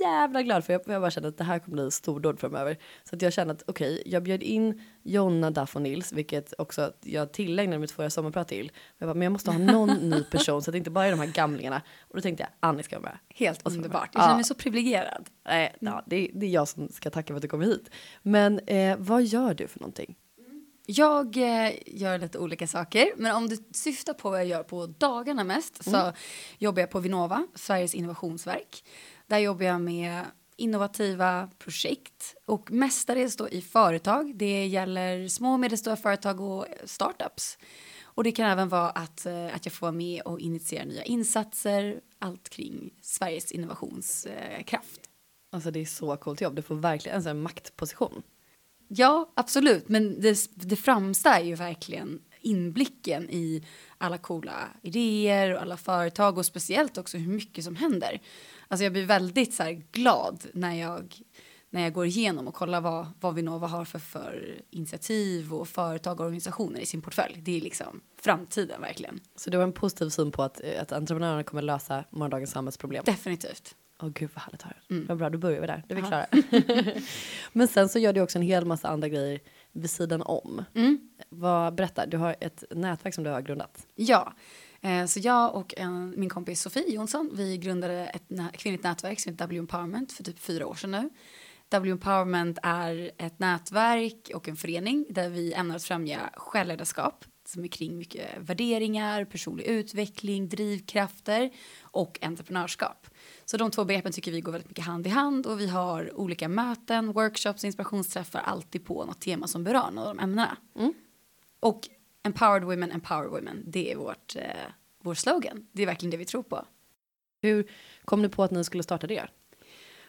jävla glad för. Jag, jag bara känner att det här kommer bli stordåd framöver. Så att jag känner att okej, jag bjöd in Jonna, Duff och Nils, vilket också jag tillägnade mitt förra sommarprat till. Men jag, bara, men jag måste ha någon ny person så att det inte bara är de här gamlingarna. Och då tänkte jag, Annie ska vara med. Helt underbart. Ja. Jag känner mig så privilegierad. Nej, ja, det, det är jag som ska tacka för att du kommer hit. Men eh, vad gör du för någonting? Jag eh, gör lite olika saker, men om du syftar på vad jag gör på dagarna mest så jobbar jag på Vinnova, Sveriges innovationsverk. Där jobbar jag med innovativa projekt och mestadels då i företag. Det gäller små och medelstora företag och startups. Och det kan även vara att, eh, att jag får vara med och initiera nya insatser, allt kring Sveriges innovationskraft. Alltså det är så coolt jobb. Du får verkligen en sån här maktposition. Ja, absolut. Men det, det främsta är ju verkligen inblicken i alla coola idéer och alla företag och speciellt också hur mycket som händer. Alltså jag blir väldigt så här glad när jag, när jag går igenom och kollar vad, vad Vinnova har för, för initiativ och företag och organisationer i sin portfölj. Det är liksom framtiden verkligen. Så du har en positiv syn på att, eh, att entreprenörerna kommer lösa morgondagens samhällsproblem? Definitivt. Åh gud vad härligt att höra. Mm. Vad bra, då börjar vi där. Det är vi klara. Men sen så gör du också en hel massa andra grejer vid sidan om. Mm. Vad, berätta, du har ett nätverk som du har grundat. Ja, så jag och en, min kompis Sofie Jonsson, vi grundade ett kvinnligt nätverk som heter W Empowerment för typ fyra år sedan nu. W Empowerment är ett nätverk och en förening där vi ämnar att främja självledarskap som är kring mycket värderingar, personlig utveckling, drivkrafter och entreprenörskap. Så de två begreppen tycker vi går väldigt mycket hand i hand och vi har olika möten, workshops, inspirationsträffar alltid på något tema som berör några av de ämnena. Mm. Och empowered women, empower women, det är vårt, eh, vår slogan. Det är verkligen det vi tror på. Hur kom du på att ni skulle starta det?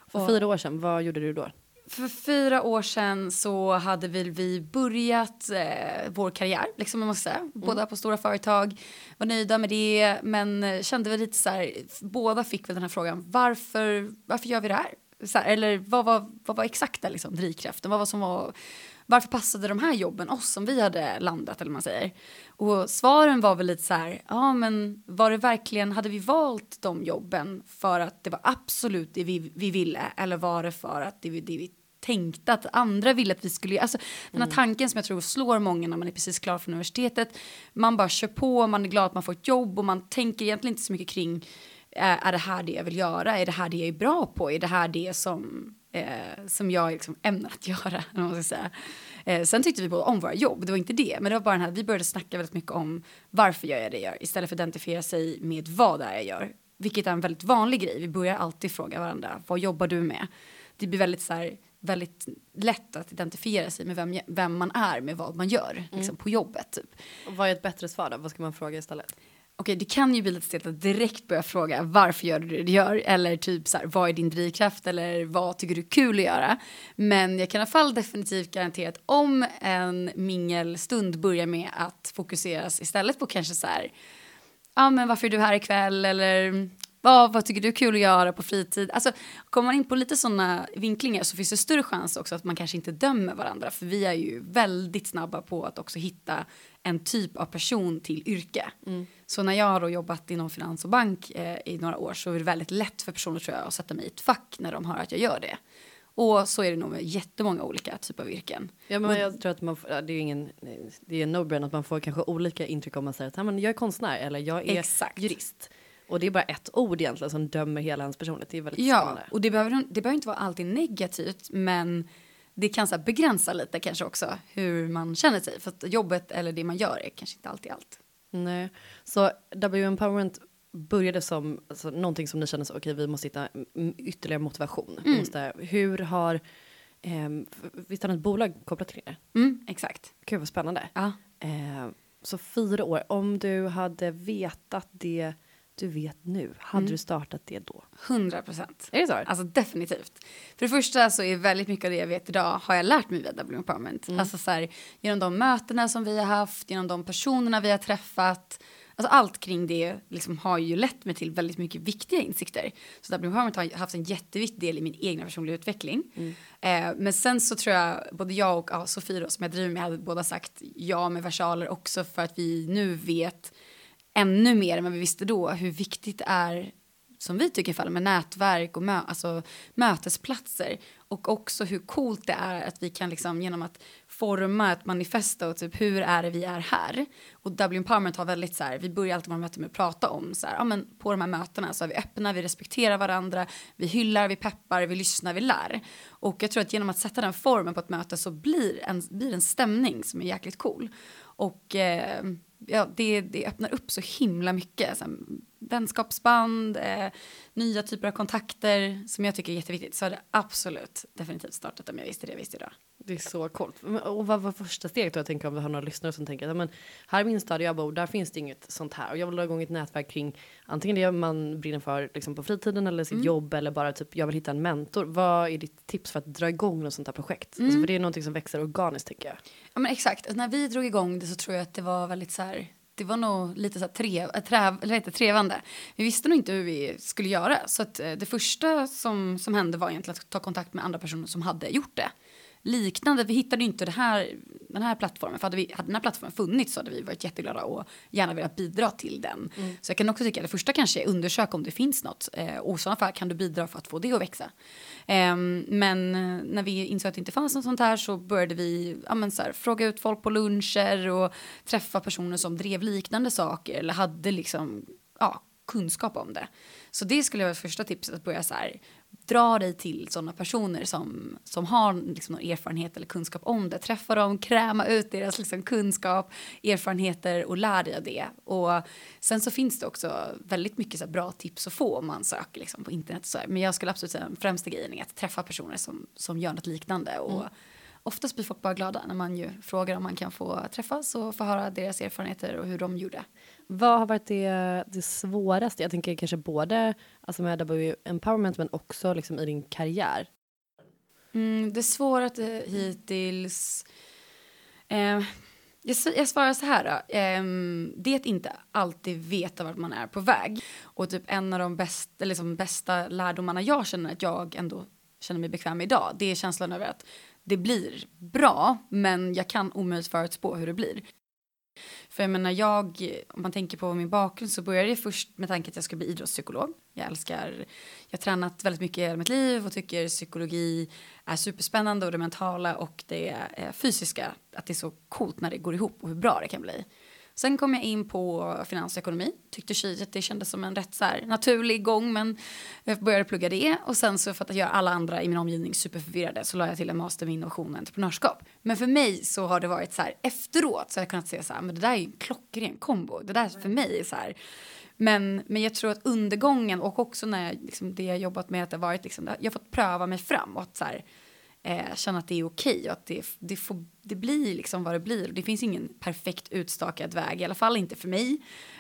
För Och- fyra år sedan, vad gjorde du då? För fyra år sedan så hade väl vi börjat eh, vår karriär, liksom man måste säga. Båda på stora företag, var nöjda med det, men eh, kände väl lite så här, båda fick väl den här frågan, varför, varför gör vi det här? Så här eller vad var, vad var exakta liksom, drivkraften? Vad var som var varför passade de här jobben oss som vi hade landat eller man säger. Och svaren var väl lite så här, ja men var det verkligen, hade vi valt de jobben för att det var absolut det vi, vi ville eller var det för att det, det vi tänkte att andra ville att vi skulle. Alltså, Den här tanken som jag tror slår många när man är precis klar från universitetet. Man bara kör på, man är glad att man får ett jobb och man tänker egentligen inte så mycket kring eh, är det här det jag vill göra? Är det här det jag är bra på? Är det här det som, eh, som jag liksom ämnar att göra? man ska säga. Eh, sen tyckte vi båda om våra jobb, det var inte det. Men det var bara den här, vi började snacka väldigt mycket om varför gör jag det jag gör istället för att identifiera sig med vad det är jag gör. Vilket är en väldigt vanlig grej. Vi börjar alltid fråga varandra, vad jobbar du med? Det blir väldigt så här, väldigt lätt att identifiera sig med vem, vem man är med vad man gör liksom, på jobbet. Typ. Och vad är ett bättre svar då? Vad ska man fråga istället? Okej, det kan ju bli lite stelt att direkt börja fråga varför gör du det du gör? Eller typ så här, vad är din drivkraft? Eller vad tycker du är kul att göra? Men jag kan i alla fall definitivt garantera att om en mingelstund börjar med att fokuseras istället på kanske så här, ja men varför är du här ikväll? Eller vad, vad tycker du är kul att göra på fritid? Alltså, kommer man in på lite sådana vinklingar så finns det större chans också att man kanske inte dömer varandra. För vi är ju väldigt snabba på att också hitta en typ av person till yrke. Mm. Så när jag har jobbat inom finans och bank eh, i några år så är det väldigt lätt för personer tror jag att sätta mig i ett fack när de hör att jag gör det. Och så är det nog med jättemånga olika typer av yrken. Ja, men jag tror att man får, det är ingen, det är en no-brainer att man får kanske olika intryck om man säger att men jag är konstnär eller jag är Exakt. jurist. Och det är bara ett ord egentligen som dömer hela ens personlighet. Det är väldigt Ja, spännande. och det behöver, det behöver inte vara alltid negativt men det kan så begränsa lite kanske också hur man känner sig. För att jobbet eller det man gör är kanske inte alltid allt. Nej. Så W-empowerment började som alltså, någonting som ni kände så okej vi måste hitta mm, ytterligare motivation. Vi Måste, hur har, f- visst har ni ett bolag kopplat till er? Mm, exakt. Gud vad spännande. Ja. Eh, så fyra år, om du hade vetat det du vet nu, hade du startat det då? 100 procent. Är det så? Alltså definitivt. För det första så är väldigt mycket av det jag vet idag har jag lärt mig via W Empowerment. Alltså så här, genom de mötena som vi har haft, genom de personerna vi har träffat. Alltså allt kring det liksom har ju lett mig till väldigt mycket viktiga insikter. Så W Empowerment har haft en jätteviktig del i min egna personliga utveckling. Eh, men sen så tror jag både jag och ja, Sofie då, som jag driver med hade båda sagt ja med versaler också för att vi nu vet ännu mer än vad vi visste då hur viktigt det är som vi tycker i fall med nätverk och mö alltså, mötesplatser. Och också hur coolt det är att vi kan liksom genom att forma ett manifesto och typ hur är det vi är här? Och Dublin Parliament har väldigt så här vi börjar alltid våra möten med att prata om så här ja men på de här mötena så är vi öppna vi respekterar varandra vi hyllar vi peppar vi lyssnar vi lär. Och jag tror att genom att sätta den formen på ett möte så blir en blir en stämning som är jäkligt cool. Och eh, ja, det, det öppnar upp så himla mycket. Så här, vänskapsband, eh, nya typer av kontakter som jag tycker är jätteviktigt. Så hade det absolut definitivt startat om jag visste det jag visste idag. Det är så coolt. Och vad var första steget då? Jag tänker om vi har några lyssnare som tänker men här i min stad där jag bor, där finns det inget sånt här. Och jag vill dra igång ett nätverk kring antingen det man brinner för liksom på fritiden eller sitt jobb eller bara typ jag vill hitta en mentor. Vad är ditt tips för att dra igång något sånt här projekt? Alltså, för det är någonting som växer organiskt tänker jag. Ja men exakt, när vi drog igång det så tror jag att det var väldigt så här det var nog lite så här trev, äh, träv, eller heter trevande. Vi visste nog inte hur vi skulle göra. Så att, eh, det första som, som hände var egentligen att ta kontakt med andra personer som hade gjort det. Liknande, vi hittade inte det här, den här plattformen. För hade, vi, hade den här plattformen funnits så hade vi varit jätteglada och gärna velat bidra till den. Så jag kan också tycka att det första kanske är undersöka om det finns något. Eh, och i sådana fall kan du bidra för att få det att växa. Ehm, men eh, när vi insåg att det inte fanns något sånt här så började vi ja, men så här, fråga ut folk på luncher och träffa personer som drev liknande saker eller hade liksom, ja, kunskap om det. Så det skulle vara första tipset, att börja så här, dra dig till sådana personer som, som har liksom någon erfarenhet eller kunskap om det. Träffa dem, kräma ut deras liksom kunskap, erfarenheter och lär dig av det. Och sen så finns det också väldigt mycket så bra tips att få om man söker liksom på internet. Så här. Men jag skulle absolut säga den främsta grejen är att träffa personer som, som gör något liknande. Och Oftast blir folk bara glada när man ju frågar om man kan få träffas och få höra deras erfarenheter och hur de gjorde. Vad har varit det, det svåraste? Jag tänker kanske både alltså med W empowerment men också liksom i din karriär. Mm, det svåraste hittills... Eh, jag, jag svarar så här då. Eh, det att inte alltid veta vart man är på väg. Och typ en av de bästa, liksom bästa lärdomarna jag känner att jag ändå känner mig bekväm med idag. Det är känslan över att det blir bra, men jag kan omöjligt förutspå hur det blir. För jag menar, jag, om man tänker på min bakgrund så började jag först med tanken att jag skulle bli idrottspsykolog. Jag älskar, jag har tränat väldigt mycket i hela mitt liv och tycker psykologi är superspännande och det mentala och det eh, fysiska, att det är så coolt när det går ihop och hur bra det kan bli. Sen kom jag in på finansekonomi. Tyckte att det kändes som en rätt så här, naturlig gång men jag började plugga det och sen så för att göra alla andra i min omgivning superförvirrade så la jag till en master med innovation och entreprenörskap. Men för mig så har det varit så här efteråt så har jag kunnat se så här men det där är ju en klockren kombo. Det där för mig är så här men, men jag tror att undergången och också när jag, liksom, det jag jobbat med att det varit liksom, jag har fått pröva mig fram och att så här, eh, känna att det är okej okay och att det, det, får, det blir liksom vad det blir. Och Det finns ingen perfekt utstakad väg, i alla fall inte för mig.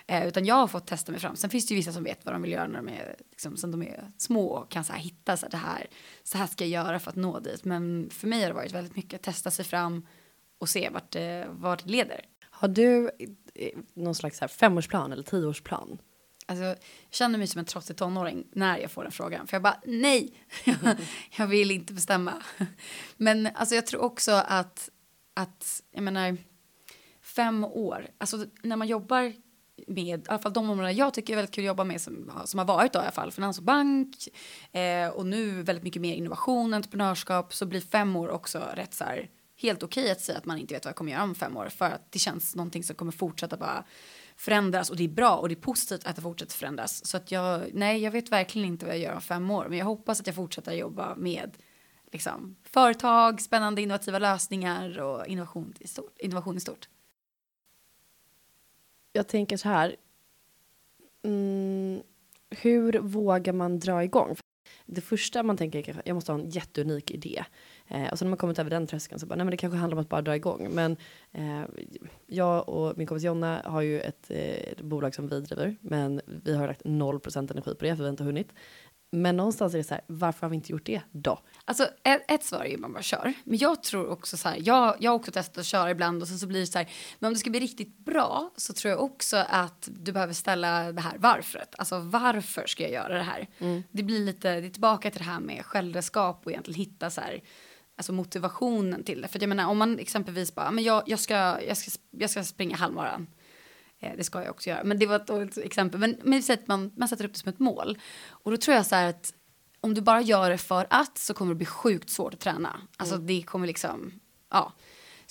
Eh, utan jag har fått testa mig fram. Sen finns det ju vissa som vet vad de vill göra när de är, liksom, sen de är små och kan så här, hitta så här, det här, så här ska jag göra för att nå dit. Men för mig har det varit väldigt mycket att testa sig fram och se vart, eh, vart det leder. Har du eh, någon slags här femårsplan eller tioårsplan? Alltså, jag känner mig som en trotsig tonåring när jag får den frågan. För jag bara, nej, jag vill inte bestämma. Men alltså, jag tror också att, att, jag menar, fem år, alltså när man jobbar med, i alla fall de områden jag tycker är väldigt kul att jobba med som, som har varit då i alla fall, finans och bank eh, och nu väldigt mycket mer innovation, entreprenörskap, så blir fem år också rätt så här, helt okej okay att säga att man inte vet vad jag kommer göra om fem år för att det känns någonting som kommer fortsätta bara förändras och det är bra och det är positivt att det fortsätter förändras. Så att jag, nej, jag vet verkligen inte vad jag gör om fem år, men jag hoppas att jag fortsätter jobba med liksom, företag, spännande innovativa lösningar och innovation i stort. Innovation i stort. Jag tänker så här. Mm, hur vågar man dra igång? Det första man tänker är att jag måste ha en jätteunik idé. Eh, och sen när man kommit över den tröskeln så bara, nej men det kanske handlar om att bara dra igång. Men eh, jag och min kompis Jonna har ju ett, eh, ett bolag som vi driver, men vi har lagt 0% energi på det, för vi har inte hunnit. Men någonstans är det så här, varför har vi inte gjort det då? Alltså ett, ett svar är ju man bara kör. Men jag tror också så här, jag, jag har också testat att köra ibland och så, så blir det så här, men om det ska bli riktigt bra så tror jag också att du behöver ställa det här varföret. Alltså varför ska jag göra det här? Mm. Det blir lite, det är tillbaka till det här med självredskap och egentligen hitta så här, alltså motivationen till det. För jag menar om man exempelvis bara, men jag, jag, ska, jag, ska, jag ska springa halvmaran. Eh, det ska jag också göra. Men det var ett dåligt exempel. Men, men man, man sätter upp det som ett mål. Och då tror jag så här att om du bara gör det för att så kommer det bli sjukt svårt att träna. Alltså mm. det kommer liksom, ja.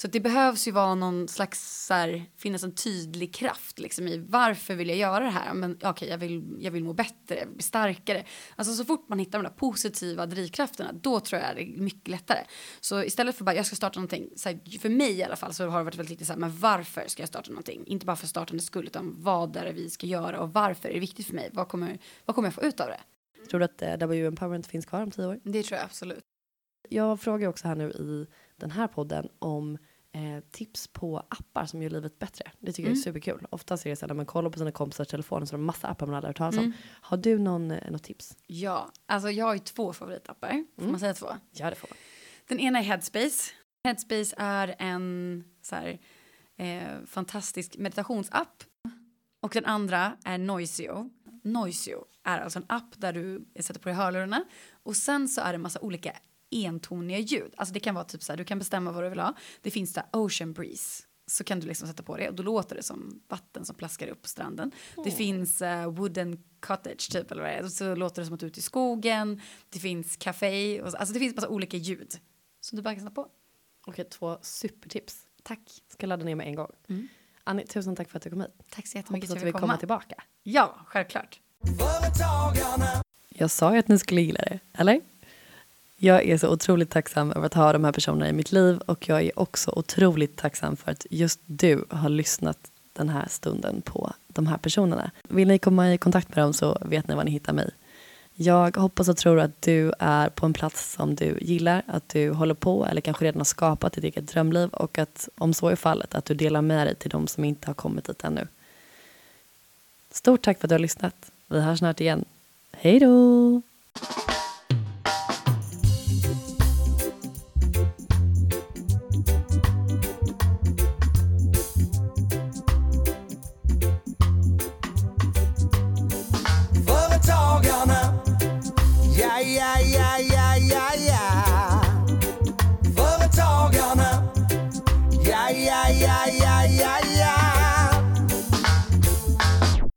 Så det behövs ju vara någon slags, så här, finnas en tydlig kraft liksom i varför vill jag göra det här? Men okej, okay, jag, vill, jag vill må bättre, bli starkare. Alltså så fort man hittar de där positiva drivkrafterna, då tror jag det är mycket lättare. Så istället för bara, jag ska starta någonting, så här, för mig i alla fall så har det varit väldigt viktigt så här, men varför ska jag starta någonting? Inte bara för startandets skull, utan vad är det vi ska göra och varför är det viktigt för mig? Vad kommer, vad kommer jag få ut av det? Tror du att eh, W Empowerment finns kvar om tio år? Det tror jag absolut. Jag frågar också här nu i den här podden om eh, tips på appar som gör livet bättre. Det tycker mm. jag är mm. superkul. Oftast är det så när man kollar på sina kompisars telefoner så är det massa appar man aldrig hört talas om. Mm. Har du någon, eh, något tips? Ja, alltså jag har ju två favoritappar. Får mm. man säga två? Ja, det får man. Den ena är Headspace. Headspace är en så här, eh, fantastisk meditationsapp. Och den andra är Noisio. Noisio är alltså en app där du sätter på dig hörlurarna och sen så är det en massa olika entoniga ljud. Alltså det kan vara typ så här, du kan bestämma vad du vill ha. Det finns där Ocean Breeze. Så kan du liksom sätta på det och då låter det som vatten som plaskar upp på stranden. Oh. Det finns uh, Wooden Cottage typ eller vad det är. Så låter det som att du är ute i skogen. Det finns café. Och, alltså det finns massa olika ljud. Som du bara kan sätta på. Okej, två supertips. Tack. Ska ladda ner med en gång. Mm. Annie, tusen tack för att du kom hit. Tack så jättemycket Hoppas att vi kommer tillbaka. Ja, självklart. Jag sa ju att ni skulle gilla det, eller? Jag är så otroligt tacksam över att ha de här personerna i mitt liv och jag är också otroligt tacksam för att just du har lyssnat den här stunden på de här personerna. Vill ni komma i kontakt med dem så vet ni var ni hittar mig. Jag hoppas och tror att du är på en plats som du gillar, att du håller på eller kanske redan har skapat ditt eget drömliv och att om så är fallet att du delar med dig till de som inte har kommit dit ännu. Stort tack för att du har lyssnat. Vi hörs snart igen. Hej då!